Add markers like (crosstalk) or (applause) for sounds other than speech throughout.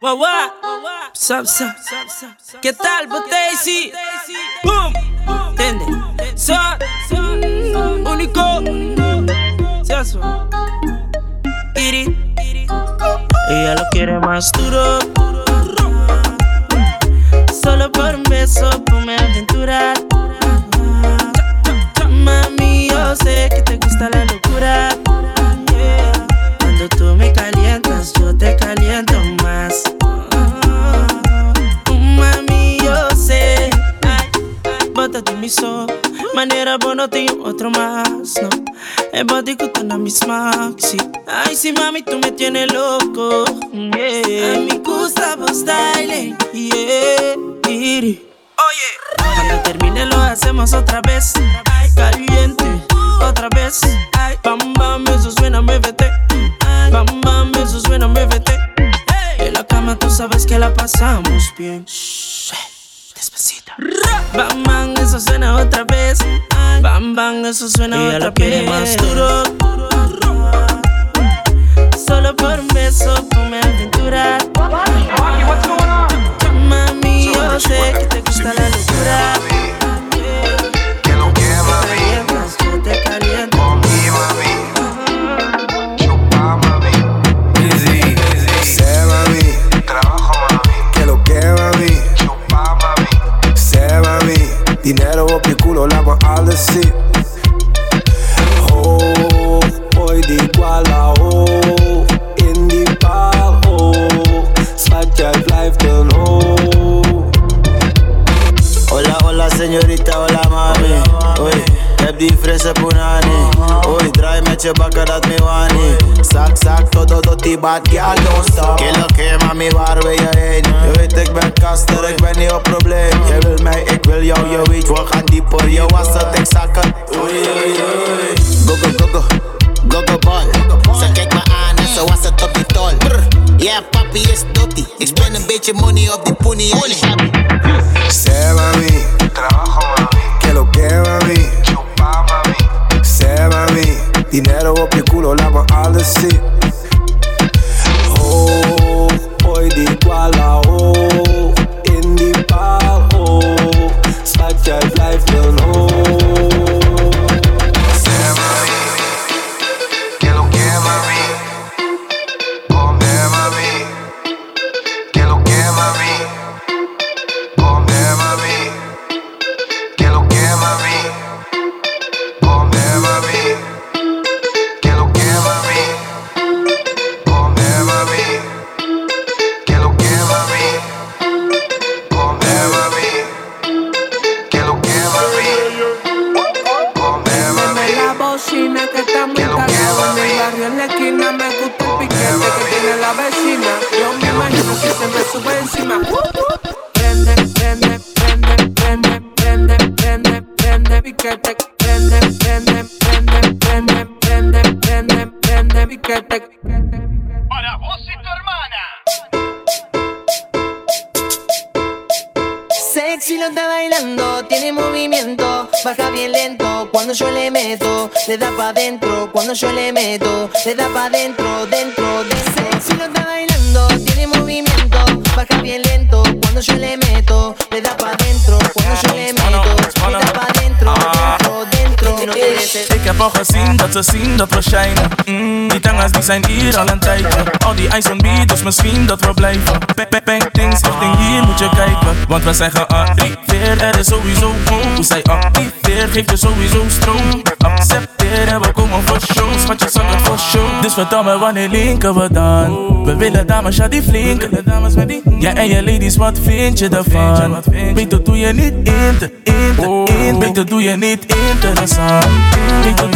Guau, Sup, sup, ¿Qué tal, Botacy? Boom. ¿Entiende? Son único. Eso. Iri. Ella lo quiere más duro. Solo por un beso, ponme a aventurar. Mami, yo sé que te gusta la locura. Maneira boa, não tenho outro más, no É body na misma, sí. Ay, sí, mami, tú me tienes loco. Yeah. A mí gusta vos style, yeah. Oye, cuando termine lo hacemos otra vez. Caliente, otra vez. Bam, bam, eso suena, muévete. Bam, bam, eso suena, muévete. En la cama tú sabes que la pasamos bien. Despacito. Bam, bam, eso suena otra vez. Bam, bam, eso suena Ella otra vez. más duro. Solo por un beso, ponme a aventurar. Mami, yo sé que te gusta la locura. Dinero op je culo, laat me alles zien. Oh, boy, die guala, oh. In die paal, oh. Schat, jij blijft een oh. Hola, hola, señorita, hola, mami. Oei, heb die frisse punani. Oei, draai met je bakken, dat me wani. Zak, zak, tot, tot, tot die bad girl, don't stop. Kill oké, mami, waar wil je heen? Je weet, ik ben kaster, ik ben niet op probleem. Jij wil mij, ik wil jou, je weet, we gaan dieper. Je was het, ik zak het. Oei, oei, oei. Go, go, go, go. Go, go, ball. Ze kijkt me aan en ze was het op die tol. Ja, papi is dotty. Ik spend een beetje money op die pony. Sé, mami. Trabajo, mami. Que lo que, mami. Dinero op je culo, laat me alles zien. Oh, boy, die guala, oh. In die paal, oh. Schat, jij blijft een oh. Yo le meto, le da pa' dentro, dentro de sexy lo está bailando, tiene movimiento, baja bien lento cuando yo le meto, gezien dat ze zien dat we shinen. Mm, Die tangas die zijn hier al een tijdje. Al die ijs on beat, dus misschien dat we blijven. Bang, bang, things richting hier moet je kijken. Want we zijn gearriveerd, er is sowieso hoop Hoe zij activeert, geeft je sowieso stroom. Accepteer en we komen voor show Schatje, zak het voor show. Dus vertel me wanneer linken we dan? We willen dames, ja die flinke Ja en je ladies, wat vind je ervan? Beter doe je niet in te, in te, in Beter doe je niet interessant Beter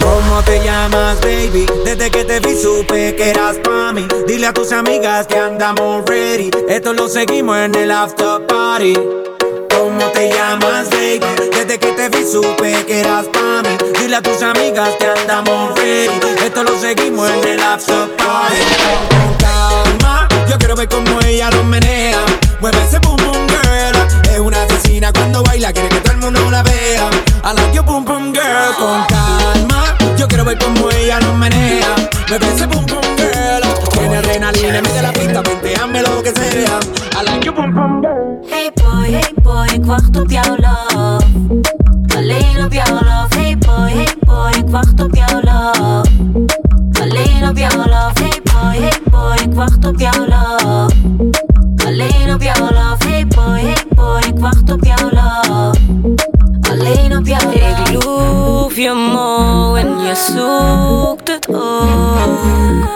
¿Cómo te llamas, baby? Desde que te vi supe que eras pa' mí. Dile a tus amigas que andamos ready. Esto lo seguimos en el after party. ¿Cómo te llamas, baby? Desde que te vi supe que eras pa' mí. Dile a tus amigas que andamos ready. Esto lo seguimos en el after party. Calma, yo quiero ver cómo ella lo menea. Mueve ese boom boom girl. Es una asesina cuando baila, quiere que todo el mundo la vea. I like your boom boom girl. Con ver como ella lo menea. Me ese pum pum girl. Tiene adrenalina, mete la pista, hazme lo que sea. I like you pum pum girl. Hey boy, hey boy, ik wacht op jouw love. Alleen op jouw love. Hey boy, hey boy, ik wacht op jouw love. Alleen op jouw love. Boy, hey boy, ik wacht op jouw love. Alleen op jouw love. Hey boy, hey boy, ik wacht op jouw love. Alleen op love. Ik loef je mooi en je zoekt het ook.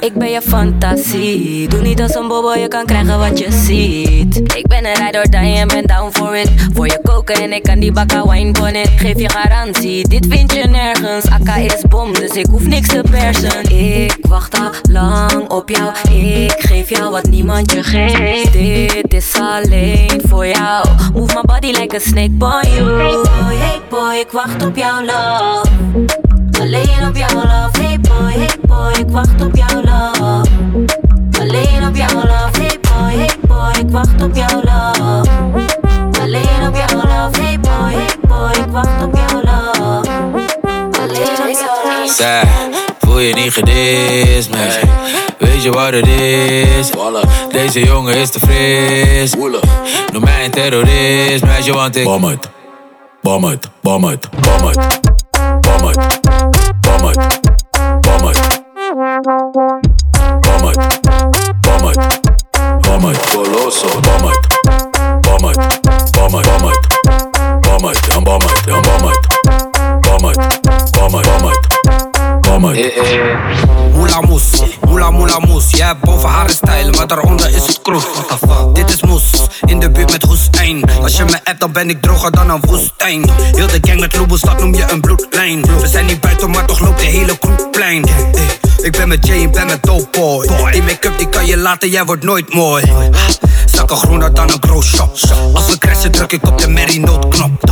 Ik ben je fantasie. Doe niet als een bobo, je kan krijgen wat je ziet. Ik ben een rider die en ben down for it. Voor je koken en ik kan die bakka wine bonnet. Geef je garantie, dit vind je nergens. Akka is bom, dus ik hoef niks te persen. Ik wacht al lang op jou. Ik geef jou wat niemand je geeft. Dit is alleen voor jou. Move my body like a snake boy. Hey boy, hey boy, ik wacht op jouw love. Alleen op jouw love, hey boy, hey boy, ik wacht op jouw love. Alleen op jouw love, hey boy, hey boy, ik wacht op jouw love. Alleen op jouw love, hey boy, hey boy, ik wacht op jouw love. Alleen op jouw love. Zij, voel je niet gedist, meisje? Weet je wat het is? Deze jongen is te fris. Noem mij een terrorist, meisje, want ik. Bom Помыть, помыть, помыть, помыть, помыть, помыть, помыть, помыть, помыть, колосо, помыть, помыть, помыть, помыть, помыть, помыть, помыть, помыть, помыть, помыть, помыть uit, bom uit, bom uit, bom uit. Bom uit, en bom uit, en bom uit. Bom uit, bom uit, bom uit. Bom uit. Moela moes, moela moela moes. Jij hebt boven haar stijl, maar daaronder is het kroes. Dit is moes, in de buurt met Hoestijn. Als je me appt, dan ben ik droger dan een woestijn. Heel de gang met Lobos, dat noem je een bloedlijn. We zijn niet buiten, maar toch loopt de hele kroeg plein. Eh, Ik ben met Jay, ben met Dope Boy. Die make-up die kan je laten, jij wordt nooit mooi. Zakken groener dan een grow shop. Als we crashen, druk ik op de Mary noodknop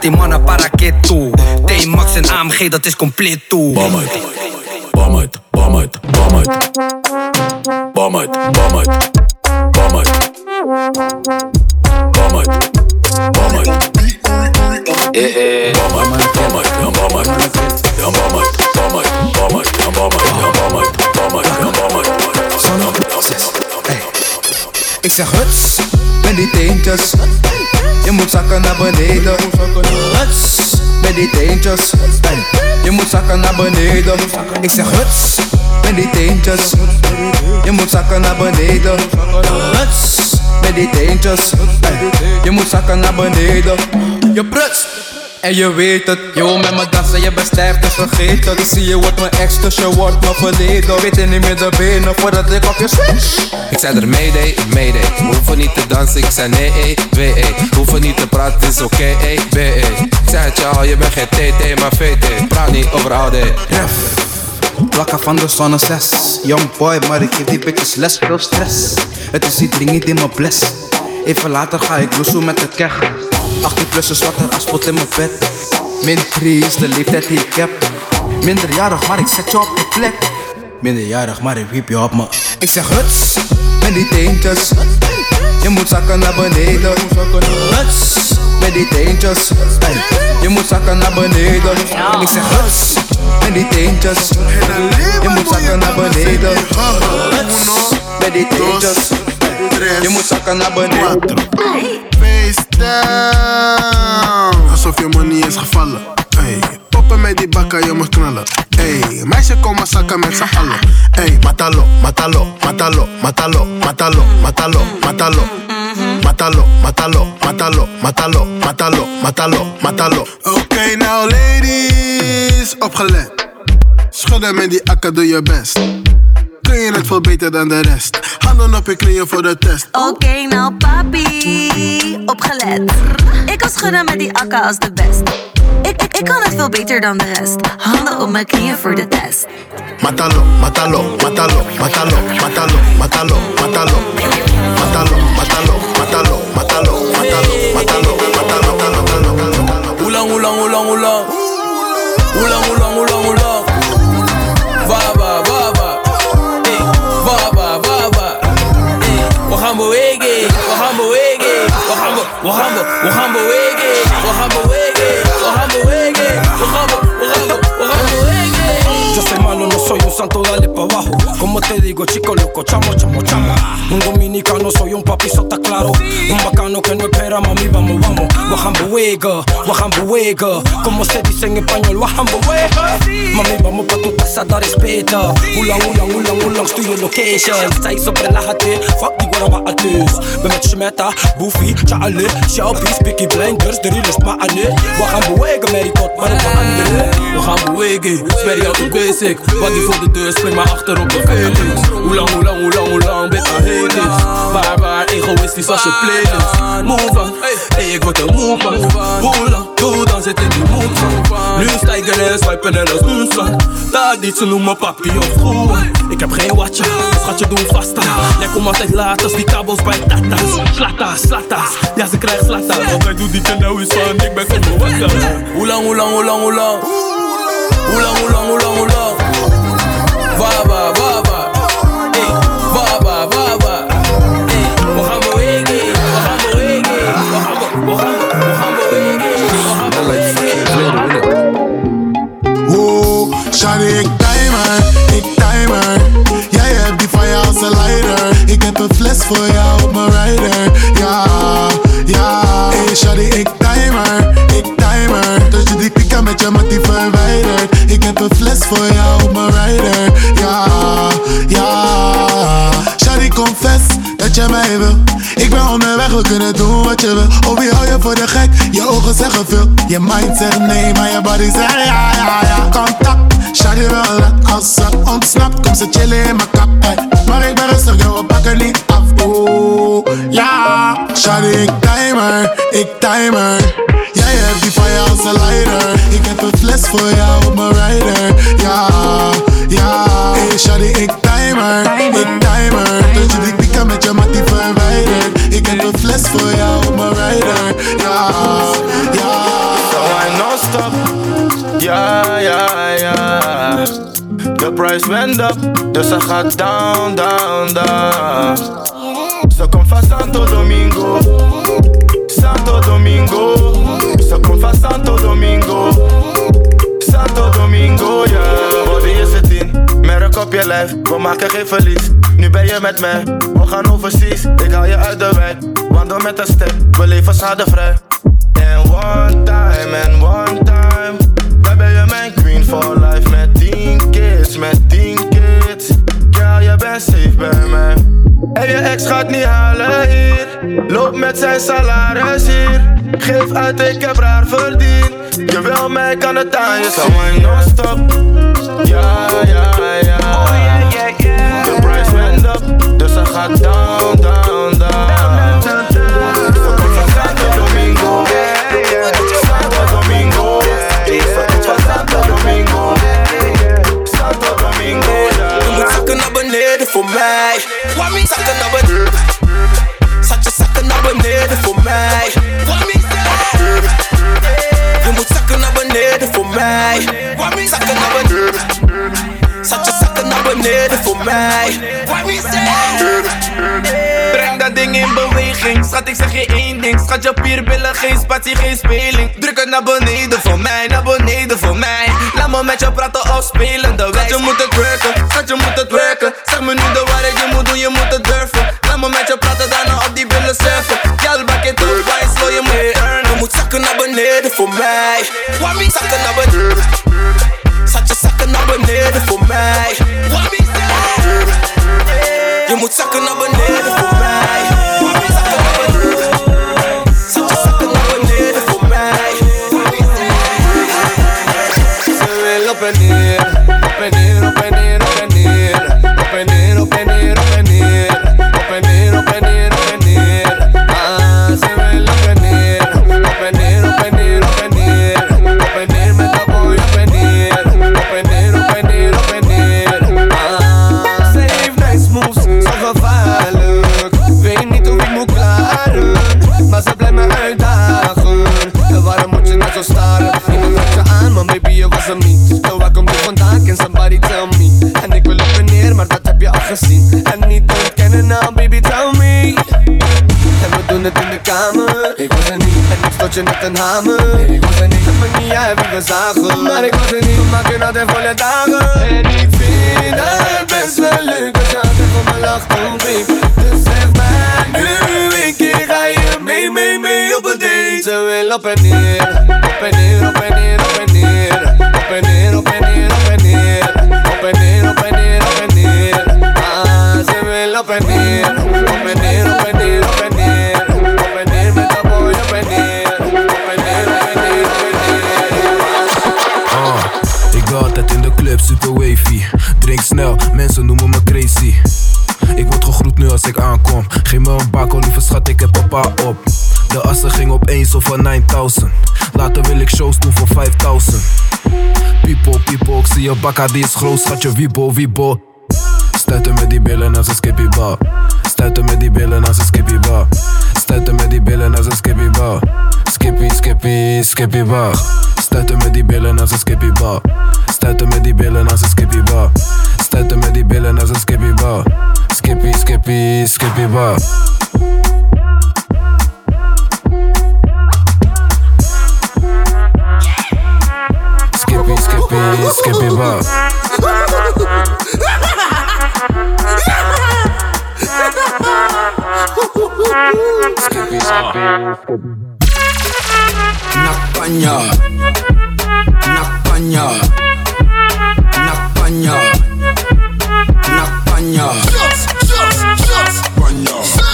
die mannen para que toe. T-Max en AMG, dat is compleet toe. Bom uit, bom uit, bom uit, bom uit. Bom uit, bom uit, bom uit. Bom uit, bom uit. Eh, eh. Bom uit, bom uit, ja, bom uit. Ja, bom uit, bom uit, bom uit, ja, bom uit, ja, bom uit, bom uit, ja, bom uit. Ik zeg huts, met die teentjes. Je moet zakken naar beneden. Huts, met die teentjes. Je moet zakken naar beneden. Ik zeg huts, met die teentjes. Je moet zakken naar beneden. Huts, met die teentjes. Je moet zakken naar beneden. Je prutst. En je weet het, je wil met me dansen, je bent stijf te vergeten Ik zie je wordt mijn ex, dus je wordt mijn verleden Weet je niet meer de benen voordat ik op je switch Ik zei er mayday, mayday. We hoeven niet te dansen, ik zei nee, eh, wee. We hoeven niet te praten, het is oké, eh, B, eh. Ik zei het je al, je bent geen TT, maar VT. Praat niet over oude. Ref, wakker van de zonne 6 Young boy, maar ik geef die bitches les, veel stress Het is die dringend in mijn bles Even later ga ik loesoe met de keg 18 plus is wat er afspot in mijn bed. Min 3 is de leeftijd die ik heb. Minderjarig, maar ik zet je op de plek. Minderjarig, maar ik wiep je op me. Ik zeg huts, met die teentjes. Je moet zakken naar beneden. Huts, met die teentjes. Je moet zakken naar beneden. Ik zeg huts, met die teentjes. Je moet zakken naar beneden. Huts, met die teentjes. Je moet zakken naar beneden Alsof je money is gevallen. Hey, poppen met die bakka, je moet knallen. Hey, meisje kom maar zakken met z'n allen. Hey, matalo, matalo, matalo, matalo, matalo, matalo, matalo. Matalo, matalo, matalo, matalo, matalo, matalo, matalo. Oké, nou ladies, opgelet. Schudden met die akka, doe je best. Kun je het veel beter dan de rest? Handen op je knieën voor de test. Oké, nou papi, opgelet. Ik kan schudden met die akka als de best. Ik, ik, ik kan het veel beter dan de rest. Handen op mijn knieën voor de test. Matalo, matalo, matalo, matalo, matalo, matalo, matalo. Matalo, matalo, matalo, matalo, matalo, matalo, matalo, matalo. Hoe lang, hoe lang, hoe lang, hoe lang? Hoe we gaan bewegen, we gaan bewegen. We gaan, be, we gaan, be, we soy un santo, dale pa' abajo. Como te digo, chico loco, chamo, chamo, chamo. Un dominicano, soy un papi, eso está claro. Un bacano que no espera, mami, vamos, vamos. Wajambuega, wajambuega. Como se dice en español, wajambuega. Mami, vamos pa' tu casa, dar respeto. Ulang, ulang, ulang, ulang, stuur je location. Is op relatie, fuck die guarda artis. Ben met Shmeta, Boofy, Charlie, Shelby, Spicky Blinders, de realest maar aan We gaan bewegen, Mary tot, maar op andere. We gaan bewegen, Sperry altijd basic. Wat die voor de deur, spring maar achter op de Felix. Hoe lang, hoe lang, hoe lang, hoe lang, ben ik. Waar, waar, egoïstisch als je playlist. Move on, hey, ik word er move van. Hoe lang, doe dan zit in die mood van. Nu stijgen en swipen en als moonsan. Dat niet, ze noemen papi of groen. Ik heb geen watje, schatje doen vasta. Jij komt altijd laat als die kabels bij tatas. Slatas, slatas, ja ze krijgt slatas. Altijd doet die nou is van, ik ben voor wat Hoe lang, hoe lang, hoe lang, hoe lang? Hoe lang, hoe lang, hoe lang, hoe lang? Waar, waar, waar, waar? Hey, waar, waar, waar, waar? Hey, we gaan bewegen, we gaan bewegen. We gaan, be- we gaan, be- we gaan bewegen. We gaan Oeh, shawty, ik timer, ik timer. Jij hebt die van jou als een leider. Ik heb een fles voor jou kunnen doen wat je wil. Oh, wie hou je voor de gek? Je ogen zeggen veel. Je mind zegt nee, maar je body zegt ja, ja, ja. Contact, shawty laat als ze ontsnapt. Kom ze chillen in mijn kap, ey. Maar ik ben rustig, joh, we pakken niet af. Oeh, ja. Shawty, ik timer, ik timer. Jij hebt die jou als een leider. Ik heb een fles voor jou op mijn rider. Ja, ja. Hey, shawty, ik timer, ik timer. Pieken met je mattie verwijderd. Ik heb een fles voor jou op mijn rider. Ja, ja. So I non-stop. Ja, ja, ja. De price went up, dus ze gaat down, down, down. Ze komt van Santo Domingo. Op je lijf. We maken geen verlies. Nu ben je met mij, we gaan overseas. Ik haal je uit de wijk, wandel met een step. We leven schadevrij. En one time, en one time. Dan ben je mijn queen for life. Met tien kids, met tien kids. Safe bij mij. En je ex gaat niet halen hier. Loop met zijn salaris hier. Geef uit, ik heb raar verdiend. Je wil mij, kan het aan je zien. non-stop. Ja, ja, ja. Oh, yeah, yeah, yeah. De price went up, dus ze gaat down, down, down. In beweging. Schat, ik zeg je één ding. Schat, je pierbillen, geen spatie, geen speling. Druk het naar beneden voor mij, naar beneden voor mij. Laat me met je praten of spelen de. Schat, je moet het werken, schat, je moet het werken. Zeg me nu de waarheid, je moet doen, je moet het durven. Laat me met je praten, daarna op die billen surfen. Y'all back it up, why slow, je moet turnen. Je moet zakken naar beneden voor mij. Zakken naar beneden. Zat je zakken naar beneden voor mij. Je moet zakken naar beneden En ik stoot je met een hamer. Ik was er niet, het me niet uit wie we zagen. Maar ik was er niet, we maken altijd volle dagen. En ik vind het best wel leuk als je altijd voor me lacht, oh baby. Dus zeg mij nu een keer ga je mee, mee, mee op een date. Ze wil op en neer, op en neer, op Drink snel, mensen noemen me crazy. Ik word gegroet nu als ik aankom. Geef me een bako, lieve schat, ik heb papa op. De assen ging opeens over 9000. Later wil ik shows doen voor 5000. People, people, ik zie je bakka, die is groot, schatje, wiebo, wiebo. Stuiten met die billen als een skippy bar. Stuiten met die billen als een skippy bar. Stuiten met die billen als een skippy bar. Skippy, skippy, skippy bar. Stuiten met die billen als een skippy bar. Stuiten met die billen als een skippy bar. Stuiten met die billen als een skippy bar. Skippy, skippy, skippy bar. Skippy, skippy, skippy bar. Skippy, skippy, Nakpanya Nakpanya Nakpanya Nakpanya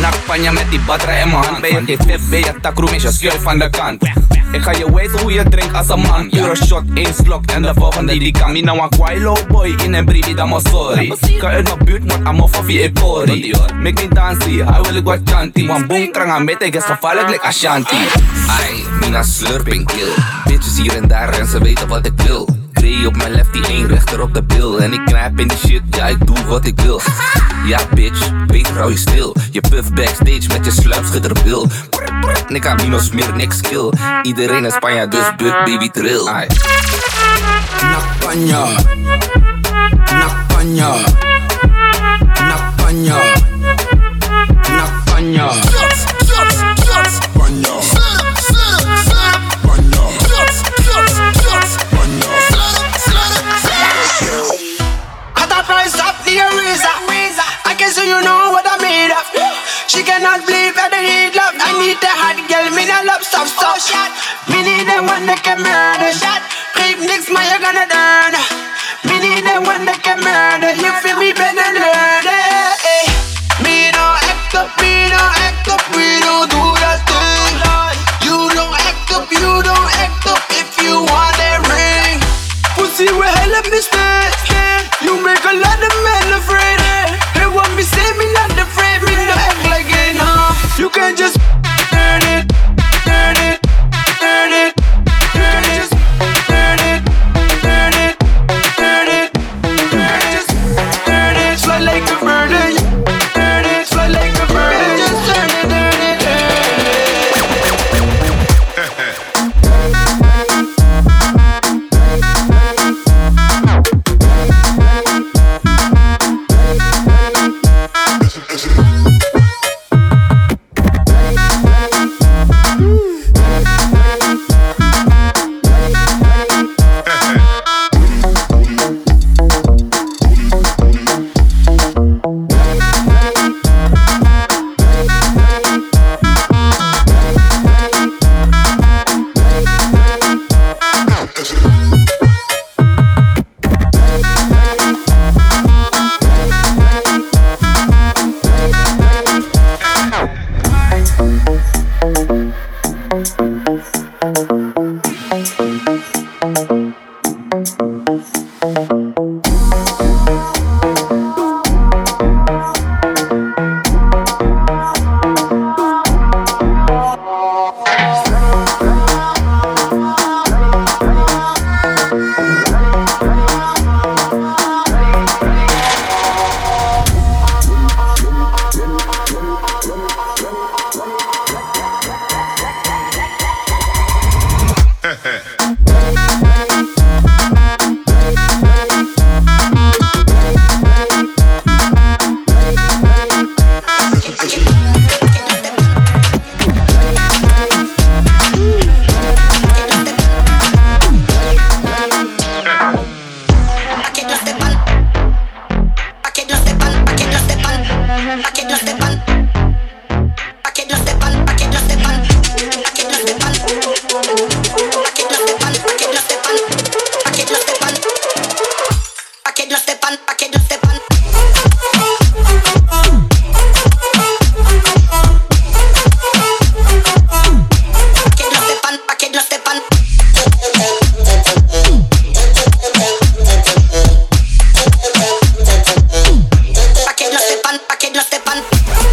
Nakpanja met die batterij in mijn hand Ben je geen tip, ben je takroem is je skeur van de kant Ik ga je wijzen hoe je drinkt als een man. Euro shot, één slok en de volgende die kan. Nou een kwailo boy in een briefie dan maar sorry. Ga uit mijn buurt, moet aan mijn faffie ik pori Make me dansie, hij wil ik wat chanty Want boom krang aan met, ik is gevaarlijk like Ashanti Ai, mina slurping kill. Bitches hier en daar en ze weten wat ik wil Op mijn lefty, één rechter op de bil. En ik knijp in die shit, ja ik doe wat ik wil. Ja bitch, beter hou je stil. Je puff backstage met je sluipschitterbil Nika minus meer niks kill. Iedereen is Spanje, dus buk baby trill Ai. Nakpanya Nakpanya Nakpanya She cannot believe that I need love. I need the hot girl, me not love stop stop. Oh, me need the one that can murder. Geef niks, maar je kan het earnen. Me need the one that can murder. You feel me better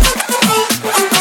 Oh, oh, oh.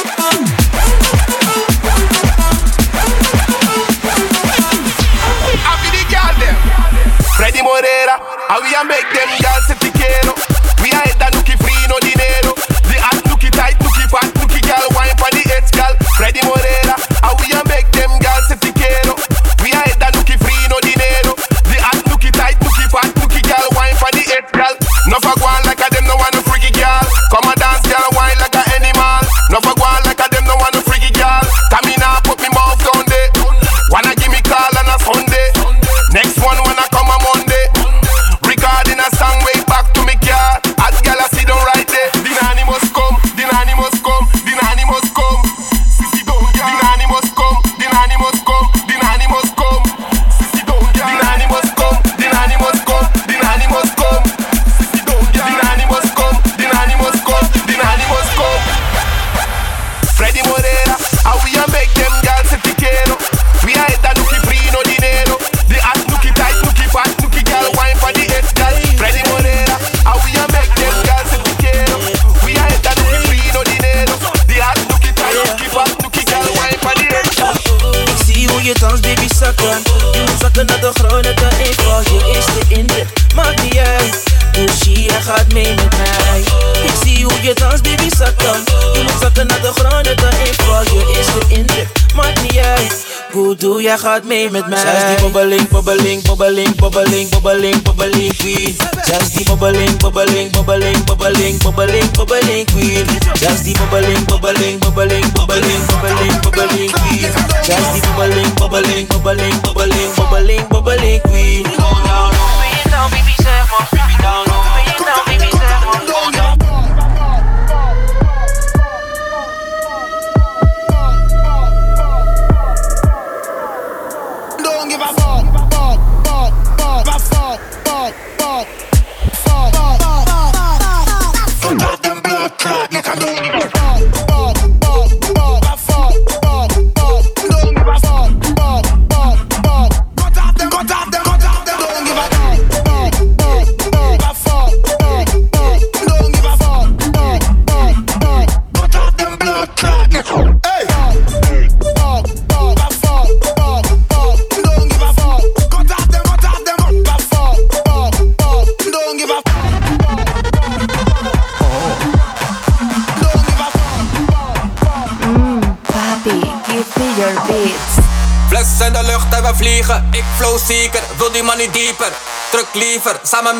Jij gaat mee met mij? Zij is die bobbeling, bobbeling, bobbeling, bobbeling, bobbeling, bobbeling queen. Zij is die bobbeling, bobbeling, bobbeling, bobbeling, bobbeling, bobbeling queen. Zij is die bobbeling, bobbeling, bobbeling, bobbeling, bobbeling, bobbeling queen. Zij is die bobbeling, bobbeling, bobbeling, bobbeling, bobbeling, bobbeling queen.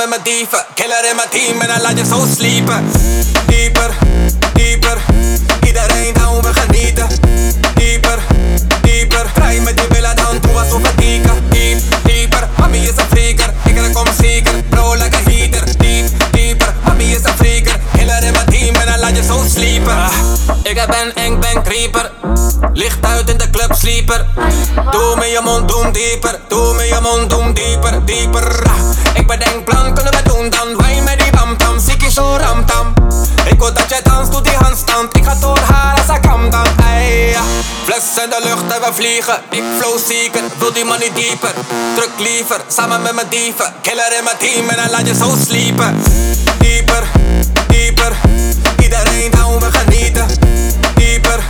in my deeper, killer in my team, and I like just so sleeper. Vliegen. Ik flow zeker, wil die niet dieper. Druk liever, samen met mijn dieven. Killer in mijn team en dan laat je zo sliepen. Dieper, dieper. Iedereen down, we genieten. Dieper,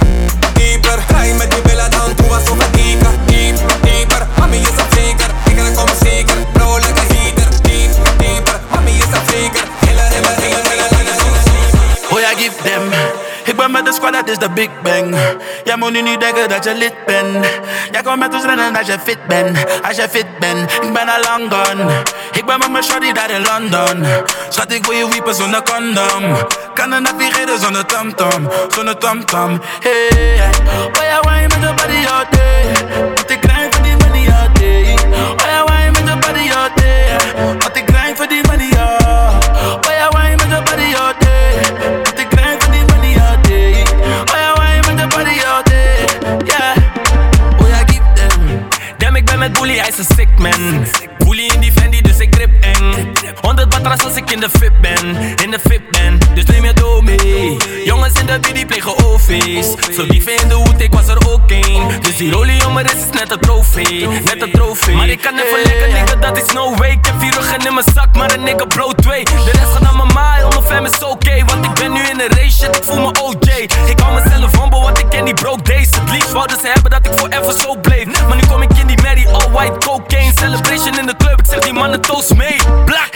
dieper. Draai met die billen dan toe alsof we dieken. Diep, dieper. Mami is een freaker, ik en kom zeker. Bro, like a heater. Diep, dieper. Mami is een freaker. Killer in mijn team en dan zo. Oh ja, give them. Ik ben met de squad, dat is de Big Bang. Jij moet nu niet denken dat je lid bent. Jij komt met ons rennen als je fit bent. Als je fit bent, ik ben al lang gone. Ik ben met mijn shorty daar in London. Schat, ik wil je wiepen zonder condom. Kan er navigeren zonder tamtam, zonder tamtam. Hey, oh ja, wine met de body all day. Want ik grind voor die money all day. Oh ja, wine met de body all day. Want ik grind voor die money all. Oh Pulli heißes Sigman. Pulli in die Fendi, das ist grip eng. 100 batteras als ik in de fit ben, in de fit ben. Dus neem je doe mee. Jongens in de die plegen OV's. Zo dief in de hoed, ik was er ook één. Dus die rolie om mijn is net een trofee, net een trofee. Maar ik kan even lekker nigga, dat is no way. Ik heb vier ruggen in mijn zak, maar een nigga blow twee. De rest gaat naar mijn maai, mijn fam is oké. Want ik ben nu in een race, shit, ik voel me OJ. Ik hou mezelf humble, want ik ken die broke days. Het liefst wouden ze hebben dat ik forever zo bleef. Maar nu kom ik in die Mary, all white cocaine. Celebration in de club, ik zeg die mannen toast mee. Black.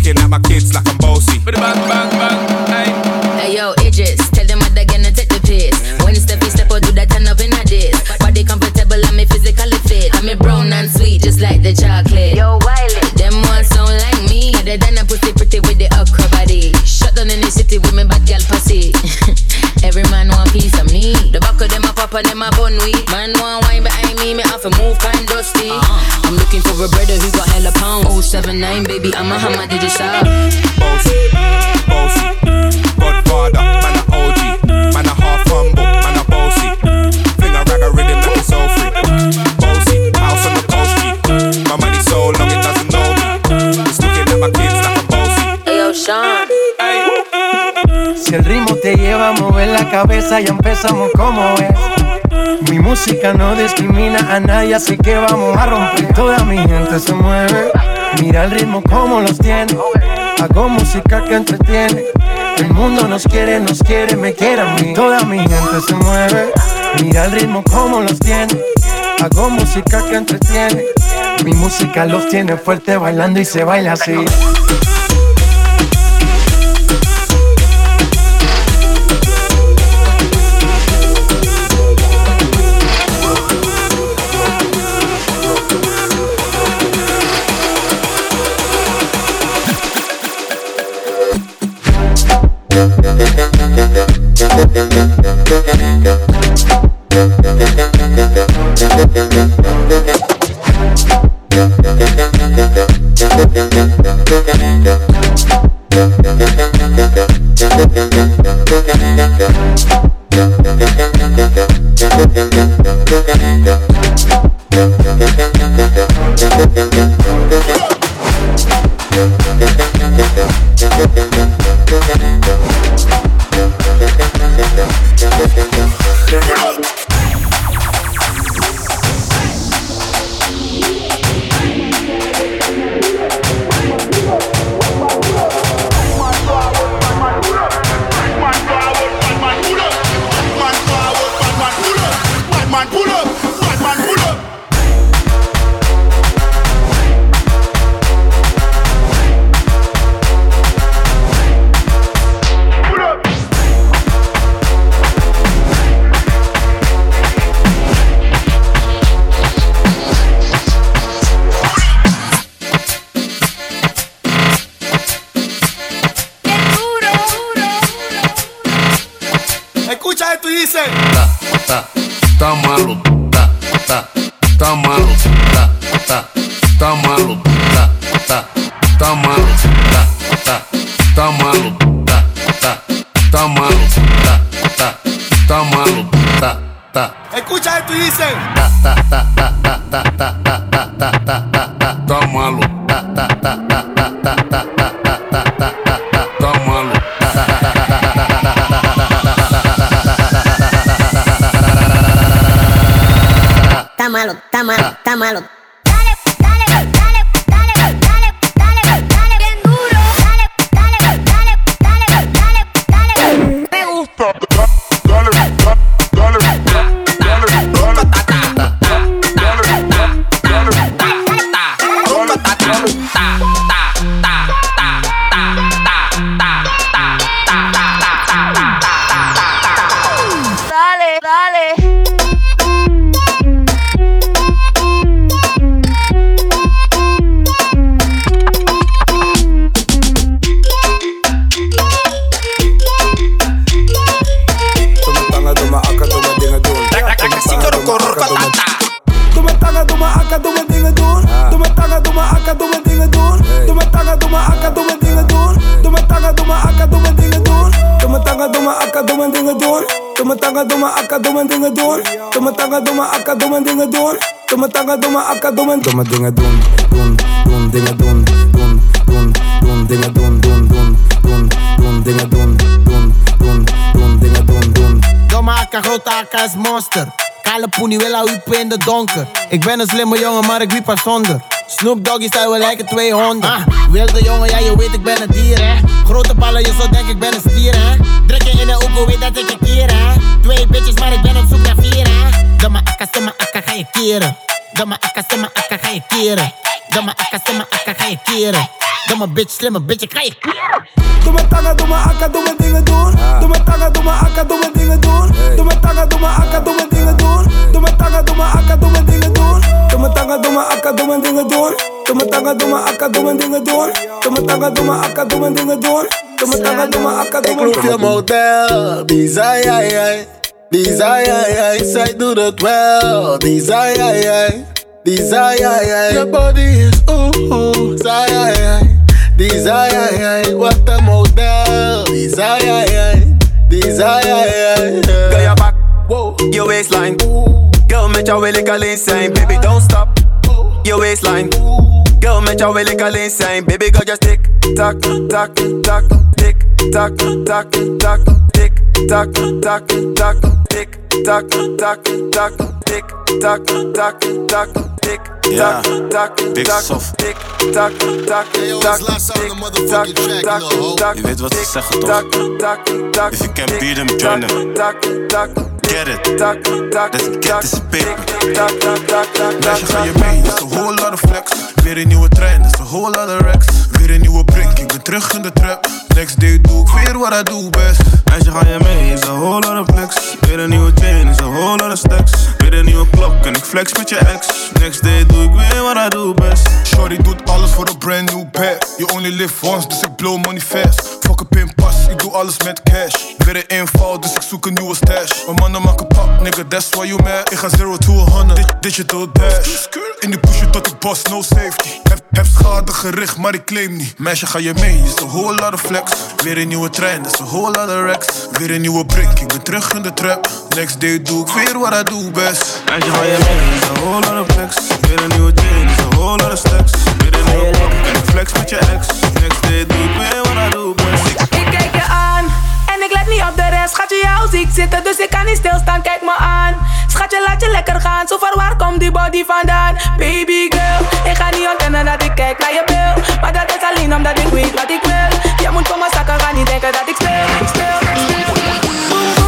Looking at my kids like I'm bossy. Cabeza, ya empezamos como es. Mi música no discrimina a nadie, así que vamos a romper. Toda mi gente se mueve. Mira el ritmo como los tiene. Hago música que entretiene. El mundo nos quiere, nos quiere, me quiere a mí. Toda mi gente se mueve. Mira el ritmo como los tiene. Hago música que entretiene. Mi música los tiene fuerte bailando y se baila así. Domme dingen doen, doen, doen, dingen doen, doen, doen, doen, dingen doen, doen, doen, doen, doen, dingen doen, doen, doen, doen, dingen doen, doen. Domme akka, grote akka is monster. Kale poenie wil haar in de donker. Ik ben een slimme jongen, maar ik wiep haar zonder. Snoop Doggy stijl, we lijken 200. Ah, wilde jongen, ja je weet ik ben een dier hè. Grote ballen, je zou denken ik ben een stier hè. Druk je in de oeko, weet dat ik je keer hè. Twee bitches, maar ik ben op zoek naar vier hè. Domme akka, stomme akka, ga je keren. Domme akka, stomme akka, ga je keren. Domme akka, stomme akka, ga je keren. Domme bitch, slimme bitch, ik ga je keren. Doe me tanga, doe me akka, doe me dingen doen. Doe me tanga, doe me akka, doe me dingen doen. Doe me tanga, doe me akka, doe me dingen doen. Doe me tanga, doe me akka, doe me dingen doen. Doe me tanga, doe me akka, doe me dingen doen. Doe me tanga, doe me akka, doe me dingen doen. Doe me tanga, doe me akka, doe me dingen doen. Doe me tanga, doe me akka, doe me dingen doen. Ik roep je model, bizar, ai, ai. Desire, ai, ai, zij doet het wel. Desire, ai, ai. Desire, ai, ai. Je body is ooh, ooh. Desire, ai, ai. Desire, ai, ai. Wat een model. Desire, ai, ai. Desire, ai, ai. Girl, je back, wow. je waistline. Girl, met jou wil ik alleen zijn. Baby, don't stop. Je waistline. Girl, met jou wil ik alleen zijn. Baby girl, just tik, tak, tak, tak, tik, tak, tak, tak, tik, tak, tak, tak, tik, tak, tak, tak, tik, tak, tak, tak, tik, Ja, tak, tak, Big tak, Soft. tik, tak, tak, tak, tik, tak, tak, tak, Je weet wat ze zeggen toch? tak, tak, tak, If you can beat them, join them. tak, tak, Get it. Let's get this paper. Meisje, ga je mee? Is een whole lot of flex. Weer een nieuwe trein, dat is een whole lot of racks. Weer een nieuwe prik, ik ben terug in de trap. Next day doe ik weer wat I do best. Meisje, ga je mee? Is een whole lot of flex. Weer een nieuwe chain, is een whole lot of stacks. Weer een nieuwe klok en ik flex met je ex. Next day doe ik weer wat I do best. Shorty doet alles voor een brand new bag. You only live once, dus ik blow money fast. Fuck een pinpas, ik doe alles met cash. Weer een inval, dus ik zoek een nieuwe stash. Mijn mannen maken pak, nigga, that's why you mad. Ik ga 0 to 100, Di- digital dash. In die pushen tot ik boss, no safety. Heb, heb schade gericht, maar ik claim niet. Meisje, ga je mee? Is een whole lot of flex. Weer een nieuwe trein, is een whole lot of racks. Weer een nieuwe prik, ik ben terug in de trap. Next day doe ik weer wat I do best. Meisje, ga je mee? Is een whole lot of flex. Weer een nieuwe chain, is een whole lot of stacks. Weer een nieuwe klok en flex met je ex. Next day doe ik weer wat I do best. Niet op de rest. Schatje, jou zie ik zitten, dus ik kan niet stilstaan. Kijk me aan. Schatje, laat je lekker gaan. Zo ver waar komt die body vandaan? Baby girl, ik ga niet ontkennen dat ik kijk naar je bil. Maar dat is alleen omdat ik weet wat ik wil. Je moet voor mijn zakken gaan, niet denken dat ik speel. speel, speel.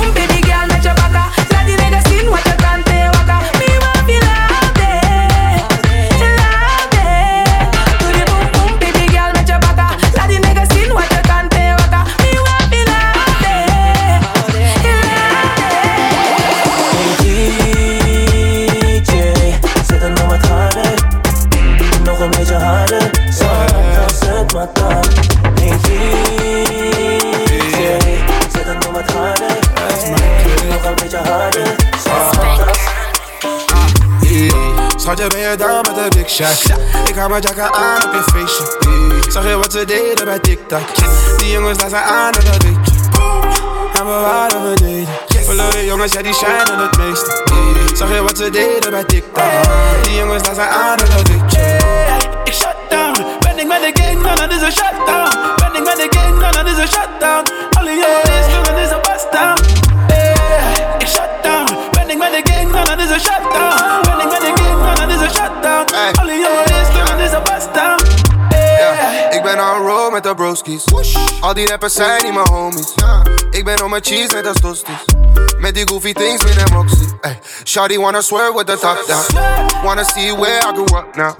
Shot? Ik ga mijn jacka aan op je feestje. Zag je wat ze deden bij TikTok? Die jongens daar zijn aan en dat weet je. En we waren we deden. Verloren jongens, ja die shinen het meeste. Zag je wat ze deden bij TikTok? Die jongens daar zijn aan en dat weet je. Ik shut down. Ben ik met de gang, dan het is een shutdown. Ben ik met de gang, dan het is een shutdown. Alle jongens, dan het is een bust down. Ik shut down. Ben ik met de gang, dan het is een shutdown. Ben ik met de gang, dan het is een shutdown. Alle jongens, is een bust down. Ja, ik ben on roll met de broskies. Al die rappers zijn niet mijn homies. Ik ben on mijn cheese met de toasties. Met die goofy things met een moxie. Ay, Shawty wanna swear with the top down. Wanna see where I grew up now.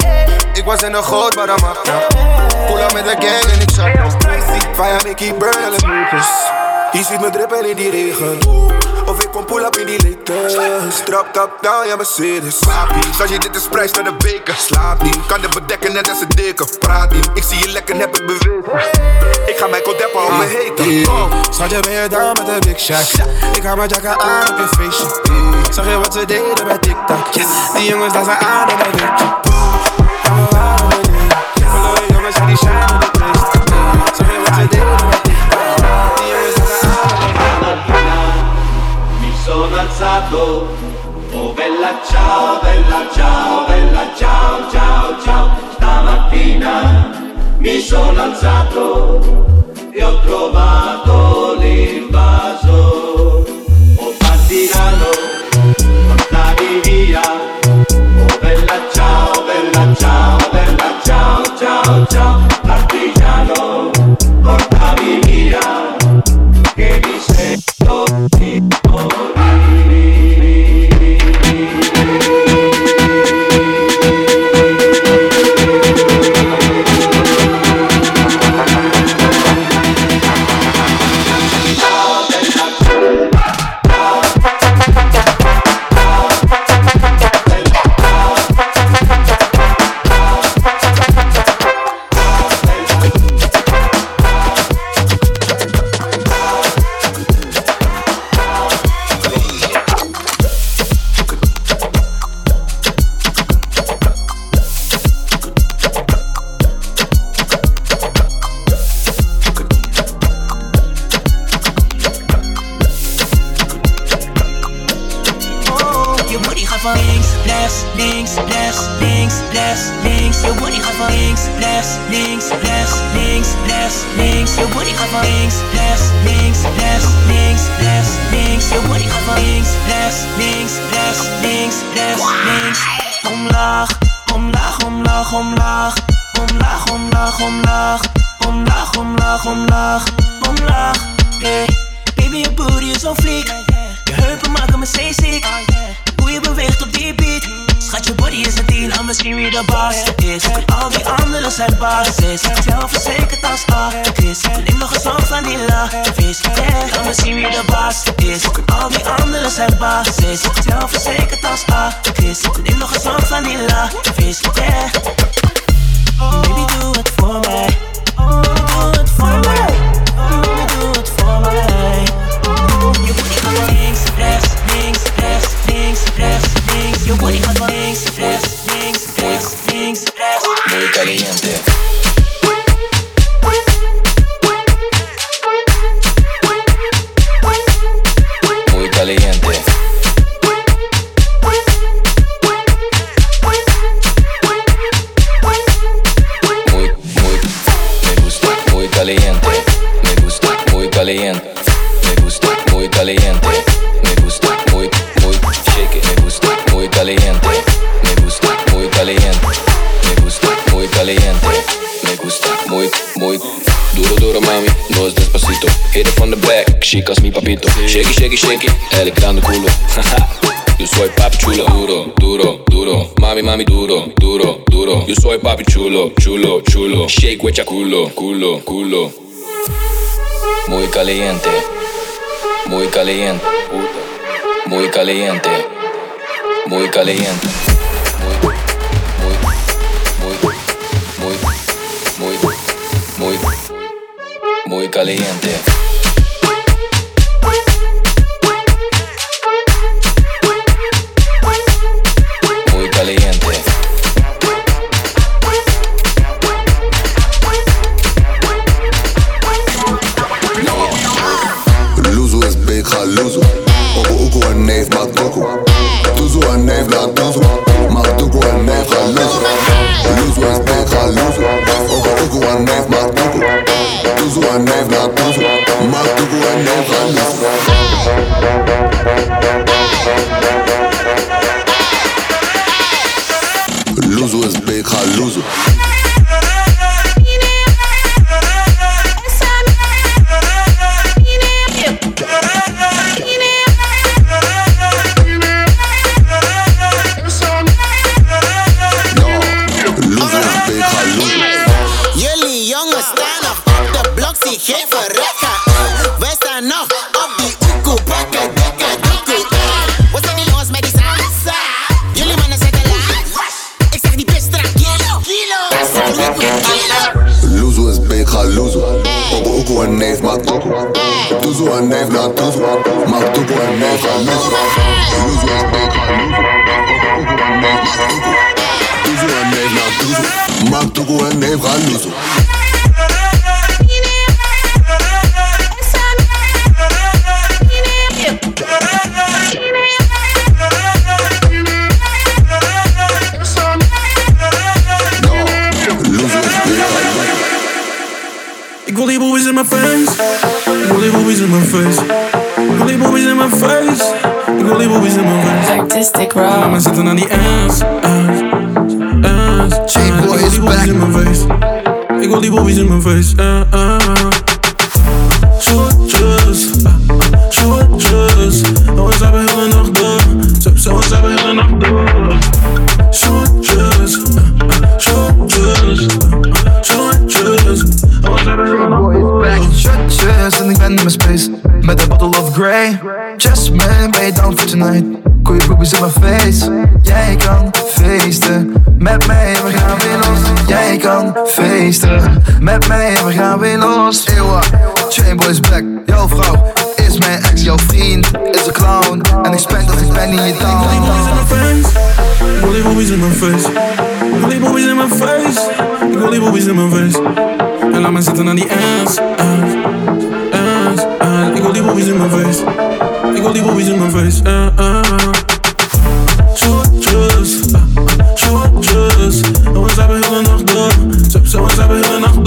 Ik was in de goot, but I'm up now. Pull up met de gang en ik shut down. Via Nicky Burn, alle movers. Je ziet me drippen in die regen. Of ik kom pull up in die litters. Trap top down, ja Mercedes. Slaap niet, schatje dit is prijs naar de beker. Slaap niet, kan het bedekken net als een dikke. Praat niet, ik zie je lekker, heb het. Ik ga mijn kodeppen op me heten. Kom, schatje ben je down met de big shot. Ik ga mijn jacka aan op je feestje. Zag je wat ze deden bij TikTok? Die jongens daar zijn aan en dat weet alzato, oh bella ciao, bella ciao, bella ciao, ciao, ciao. Stamattina mi sono alzato e ho trovato l'invaso. Oh partigiano, portami via. Oh bella ciao, bella ciao, bella ciao, ciao, ciao. verzekerd als A. Ik is, in nog een van vanilla. vis. Yeah. chicas, mi papito. Shake, shake, shake, el gran culo. (laughs) Yo soy papi chulo, duro, duro, duro. Mami, mami, duro, duro, duro. Yo soy papi chulo, chulo, chulo. Shake, huecha, culo, culo, culo. Muy caliente, muy caliente, muy caliente, muy caliente. Muy, muy, muy, muy caliente. I never, never, never. Maduro never, never. feesten. Met mij, we gaan weer los. Ewa, Boys back. jouw vrouw. Is mijn ex, jouw vriend, is een clown. En ik spend dat ik ben in je taal. Ik wil die boobies in mijn face. Ik wil die boobies in mijn face. Ik wil die boobies in mijn face. En laat me zitten aan die ass, ass. Ik wil die boobies in mijn face. Ik wil die boobies in mijn face. Uh, uh. Short. Щоб все може би ви нам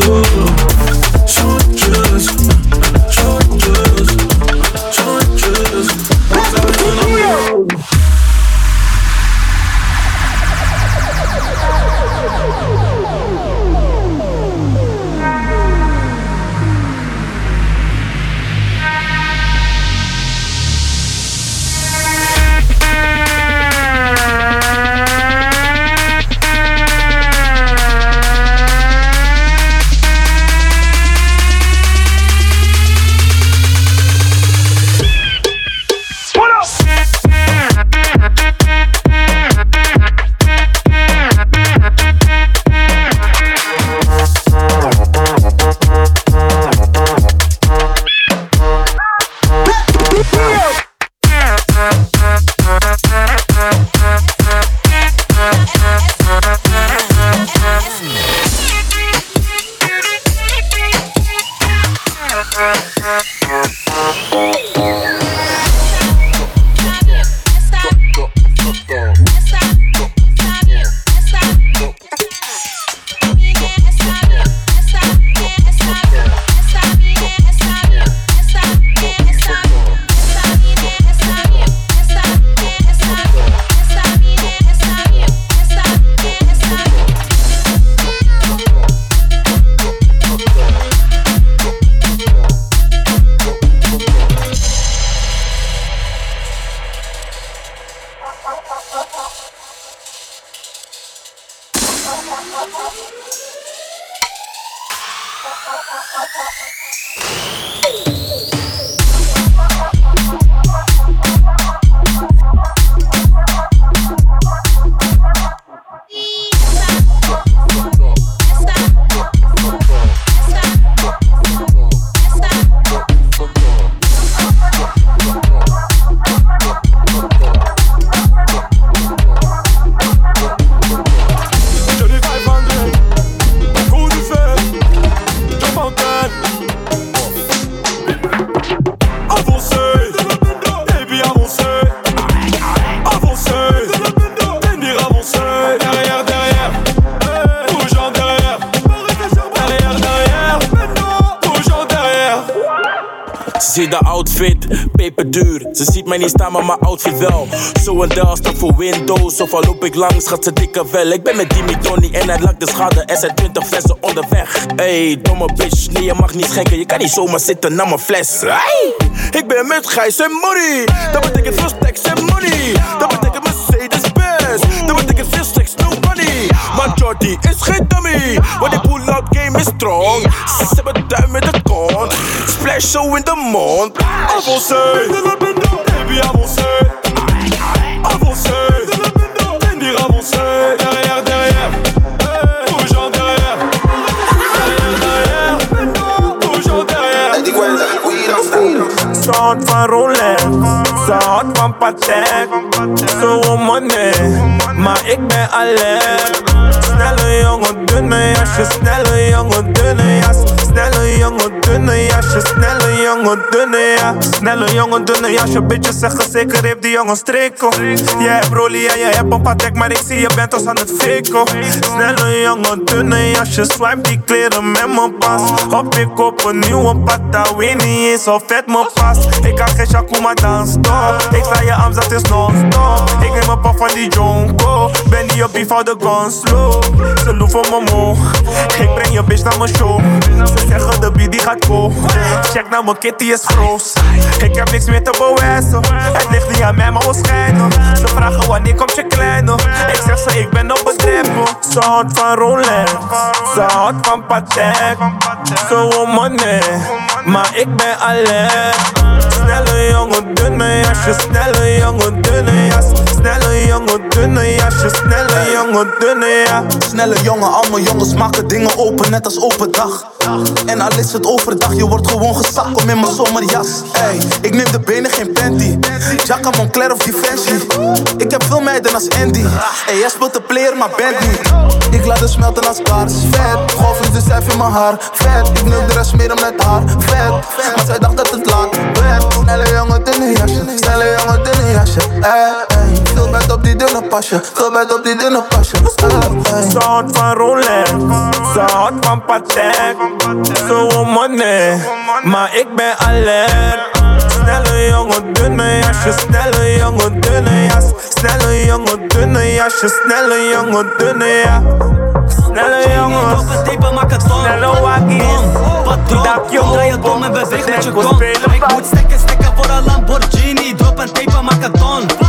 niet staan, maar mijn outfit wel. Zo en daar staat voor Windows. Of al loop ik langs, gaat ze dikke wel. Ik ben met Jimmy Tony en hij lakt de schade. Er zijn 20 flessen onderweg. Hey, domme bitch, nee, je mag niet schenken. Je kan niet zomaar zitten naar mijn fles. Hey, ik ben met Gijs en Money. Dat betekent veel stacks en money. Dat betekent Mercedes-Benz. Dat betekent veel stacks, no money. Maar Jordy is geen dummy. Want die pull-out game is strong. Ze hebben duim met de kont. Splash show in de mond. Baby, avancé. Avancé. Ben dire avancé. Derrière, derrière. Toujours derrière. Derrière, derrière. Toujours derrière. Soort van Rolex, ze houdt van Patek. Zo money, eh, maar ik ben alert. Snelle jongen, dunne jasje, snelle jongen, dunne jas. Snelle jongen, dunne jasje, snelle jongen, dunne jas. Snelle jongen, dunne jasje, bitches zeggen zeker heeft die jongen streken. Jij hebt rolie en jij hebt een Patek, maar ik zie je bent ons aan het faken. Snelle jongen, dunne jasje, swipe die kleren met mijn pas. Hop ik op een nieuwe pata, weet niet eens of vet me past. Ik kan geen Shakuma dan stop. Ik sta je arms, dat is non-stop. Ik neem een pap van die jonko. Ben die op die voor de guns slow. Ze loeven me moe. Ik breng je bitch naar mijn show. Ze zeggen de beat die gaat go. Check naar mijn kitty is froos. Ik heb niks meer te bewijzen. Het ligt niet aan mij, maar schijnen. Ze vragen wanneer komt je kleine. Ik zeg ze, ik ben op bedrijven. Ze houdt van Rolex. Ze houdt van Patek. Zo money. Maar ik ben alert. Snelle jongen, dunne jasje, snelle jongen, dunne jas. Snelle jongen, dunne jasje, snelle jongen, dunne jas. Snelle jongen, allemaal jongens maken dingen open, net als overdag. En al is het overdag, je wordt gewoon gezakt, kom in mijn zomerjas. Ey, ik neem de benen, geen panty. Jacka Moncler of Defensie. Ik heb veel meiden als Andy. Ey, jij speelt de player, maar bent niet. Ik laat het smelten als kaars, vet. Golven de cijfer in mijn haar, vet. Ik neem de rest meer met haar, vet. Maar zij dacht dat het laat werd. Snelle jongen, dunne jasje, snelle jongen, dunne jasje. Ey, ey. Op die dunne pasje, veel bed op die dunne pasje. Ze houdt van Rolex, ze houdt van Patek. Zo money, maar ik ben alert. Snelle jongen, dunne jasje, snelle jongen, dunne jas. Snelle jongen, dunne jasje, snelle jongen, dunne jas. Snelle jongens, snelle wakkies. Patroon, draai je dom en beweeg met je kont. Ik moet stekken, stekken voor een Lamborghini. Drop en tape, maak het don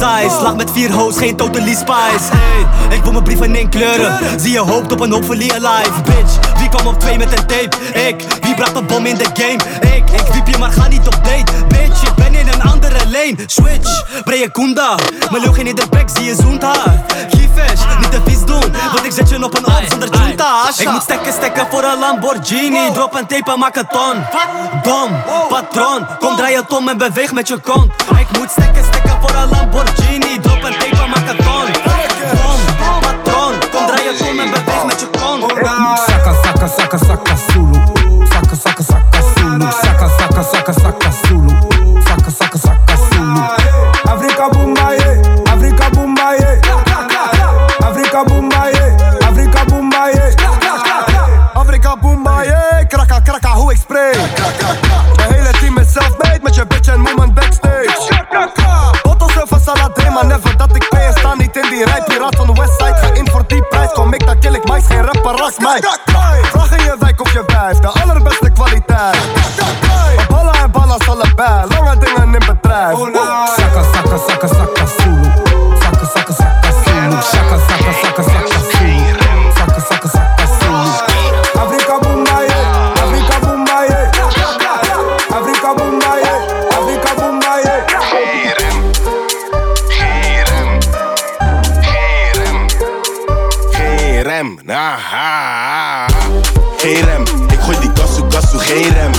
size. Lach met vier hoes, geen totally spice. Hey, ik wil mijn brieven in één kleuren. Zie je hoopt op een hopefully alive. Bitch, wie kwam op twee met een tape? Ik, wie bracht een bom in de game? Ik, ik wiep je maar ga niet op date. Bitch, ik ben in een andere lane. Switch, brei je kunda Mijn geen in de bek, zie je zoent haar Giefish, niet te vies doen Want ik zet je op een op zonder junta. Ik moet stekken, stekken voor een Lamborghini. Drop en tape, maak een ton Dom, patroon. Kom draai je tom en beweeg met je kont. Ik moet stekken, stekken voor een Lamborghini. Drop en tape, maak een ton Dom, patroon. Kom draai je tom en beweeg met je kont. Saka, saka, saka, saka, Zulu. Saka, saka, saka, Zulu. Saka, saka, saka. Saka, ras mij. Vraag in je wijk of je blijft, de allerbeste kwaliteit. Ballen en ballen allebei, lange dingen in bedrijf. Rem. Geen rem, ik gooi die kassu kassu, geen rem.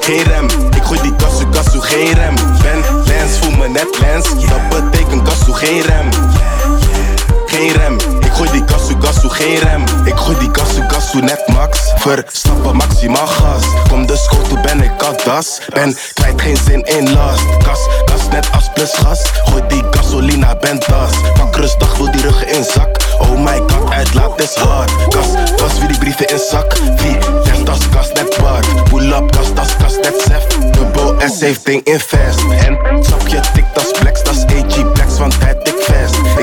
Geen rem, ik gooi die kassu kassu, geen rem. Ben lens, voel me net lens, dat betekent kassu, geen rem. Geen rem, gooi die kassu kassu, geen rem. Ik gooi die kassu kassu, net max. Verstappen maximaal gas. Kom de scoot, ben ik al das. Ben kwijt geen zin in last. Gas, gas net als plus gas. Gooi die gasolina, ben das. Pak rustig, wil die ruggen in zak. Oh my god, uitlaat is hard. Kas, kas, wie die brieven in zak. Wie, leg tas, kas, net paard. Pull up, kas, tas, kas, net sef. Dubbel S heeft ding invest. En sapje, tik, tas, flex, tas, AG, flex, want tik vast.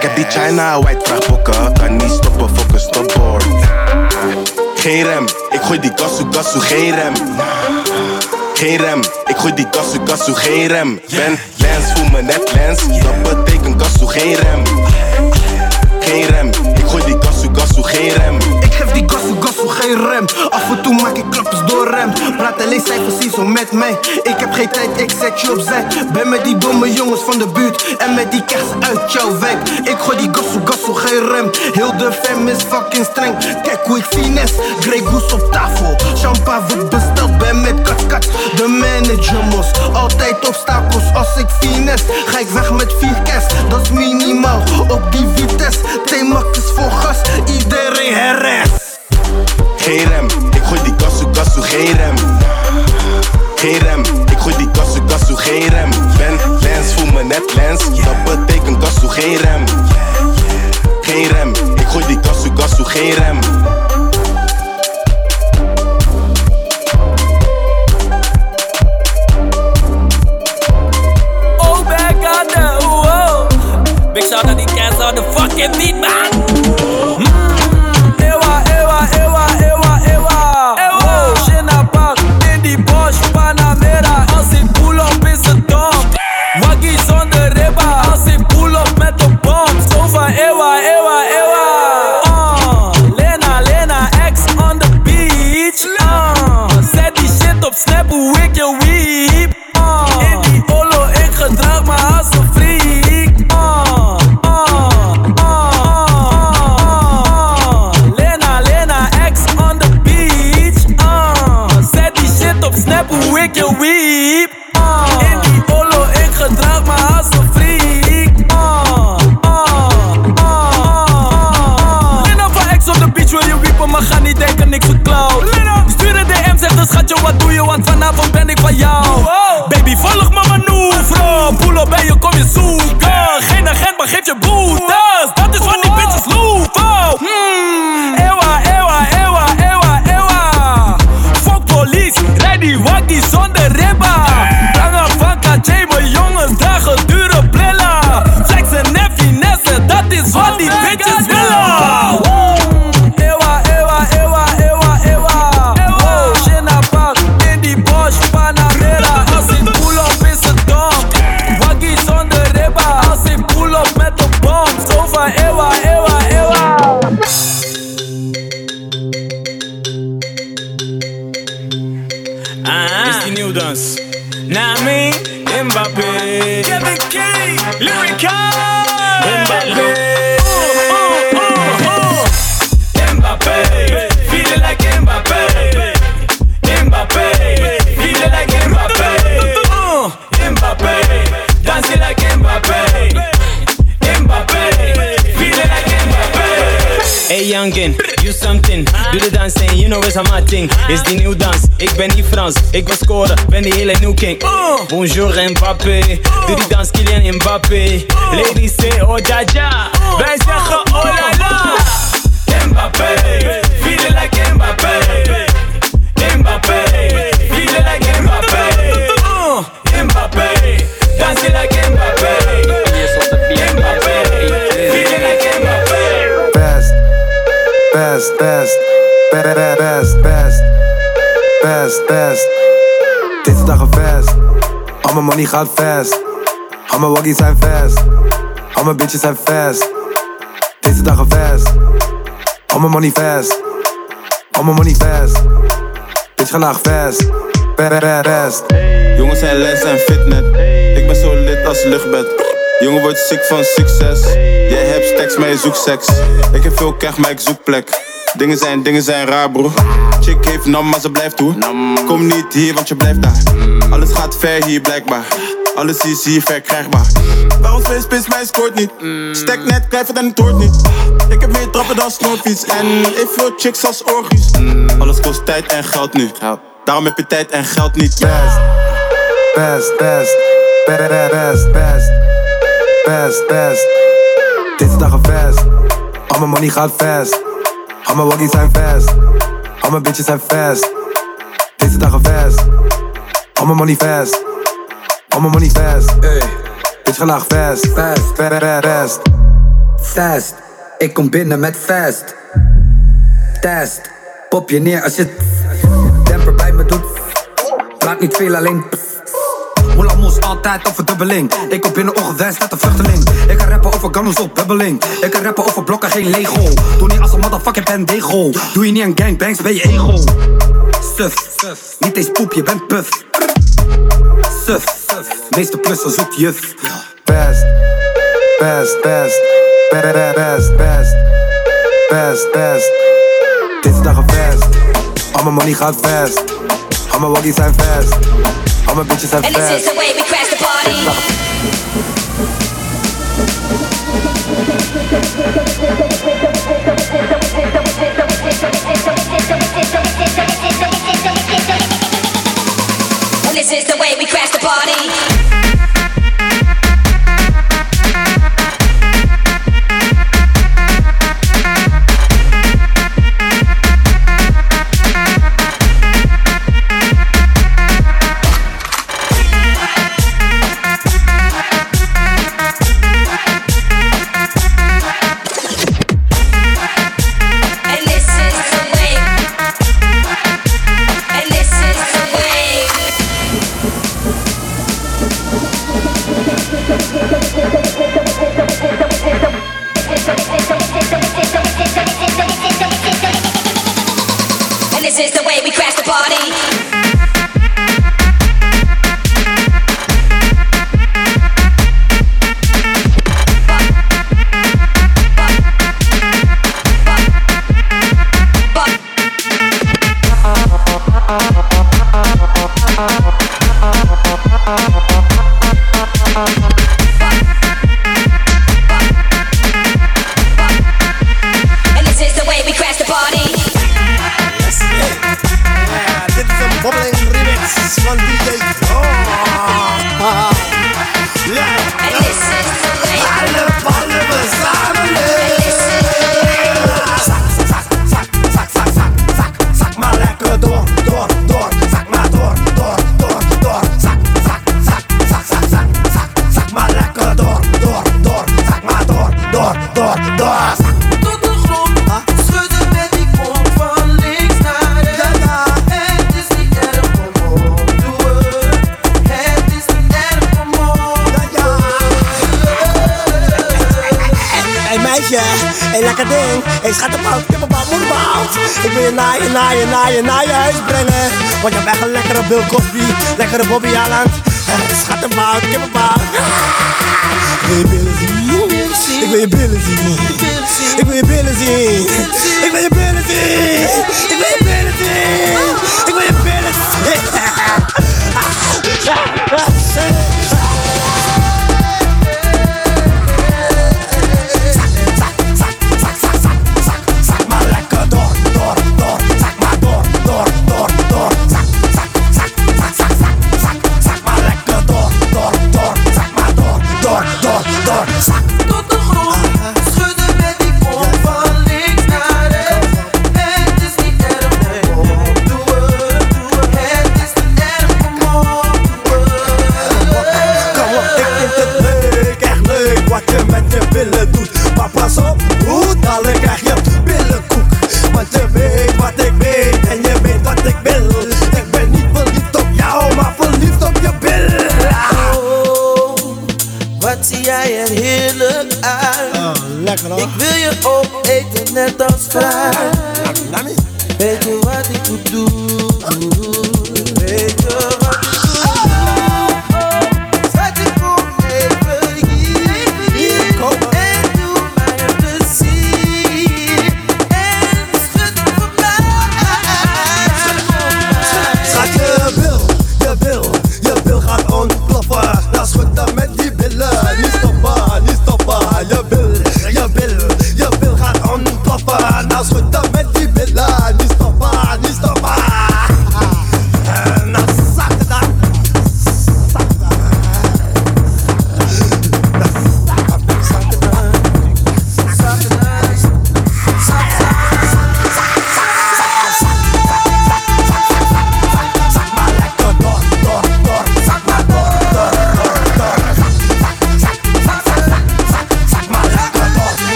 Ik heb die China white vraag bokken. Kan niet stoppen, focus, stopboard. Geen rem, ik gooi die gasu, gasu, geen rem. Geen rem, ik gooi die gasu, gasu, geen rem. Ben lens, voel me net lens. Dat betekent gasu, geen rem. Geen rem, ik gooi die gasu, gasu, geen rem. Die gasu, gasu, geen rem. Af en toe maak ik klappers door rem. Praat alleen cijfers, zie zo met mij. Ik heb geen tijd, ik zet je opzij. Ben met die domme jongens van de buurt. En met die kers uit jouw wijk. Ik gooi die gasu, gasu, geen rem. Heel de fam is fucking streng. Kijk hoe ik finesse. Grey Goose op tafel. Champagne wordt besteld, ben met kat. De manager mos. Altijd obstakels als ik finesse. Ga ik weg met vier cash, dat is minimaal. Op die vitesse. T-Max is voor gas. Iedereen herrest. Geen rem, ik gooi die gasu, gasu, geen rem. Geen rem, ik gooi die gasu, gasu, geen rem. Ben lens, voel me net lens. Dat betekent gasu, geen rem. Geen rem, ik gooi die gasu, gasu, geen rem. Oh my god, uh, whoa. Big shout out die cats the fucking beat, man. Youngin, you something. Doe de dans en you know it's a my thing. Is die nieuw dans? Ik ben niet Frans. Ik wil scoren, ben die hele new king. Bonjour Mbappé. Doe die dans Kylian Mbappé. Ladies say oh ja ja. Wij zeggen oh la la. Mbappé, feel it like Mbappé. Mbappé, feel it like Mbappé. Mbappé, dance it like best, best, best, best, best, best, best. Deze dagen fast, al mijn money gaat fast. Al mijn waggies zijn fast, al mijn bitches zijn fast. Deze dagen fast, al mijn money fast. Al mijn money fast, bitch ga laag fast. Best, best. Jongens zijn lens en fitnet. Ik ben zo lid als luchtbed. Jongen wordt ziek van succes. Jij hebt stacks, maar je zoekt seks. Ik heb veel cash, maar ik zoek plek. Dingen zijn, dingen zijn raar, bro. Chick heeft nam, maar ze blijft hoe. Kom niet hier, want je blijft daar. Alles gaat ver hier, blijkbaar. Alles is hier verkrijgbaar. Waarom twee spits, mij scoort niet. Stek net, blijft en het hoort niet. Ik heb meer trappen dan snoorfiets. En evenveel chicks als orgies. Alles kost tijd en geld nu. Daarom heb je tijd en geld niet. Best, best, best, best, best, best, best, best. Dit is dag een allemaal Al money gaat vast. Allemaal mijn waggies zijn vast. Allemaal bitches zijn vast. Dit is dag een fest. Al money fast, allemaal mijn money vast. Hey. Bitch gelaag vast. Fast, fast. Fast, Ik kom binnen met fast. Test. Pop je neer als je... temper bij me doet. Laat niet veel alleen tijd of. Ik kom binnen ongewenst met staat een vluchteling. Ik kan rappen over gammels op bubbeling. Ik kan rappen over blokken, geen Lego. Doe niet als een motherfucking pendego. Doe je niet aan gangbangs, ben je ego. Suf, niet eens poep, je bent puf. Suf, meeste plus zoekt juf. Best, best, best, best, best, best, best, best. Dit is dag een fest, al mijn money gaat fest. Al mijn waggies zijn fest, al mijn bitches zijn fest. This is the way we crash the party.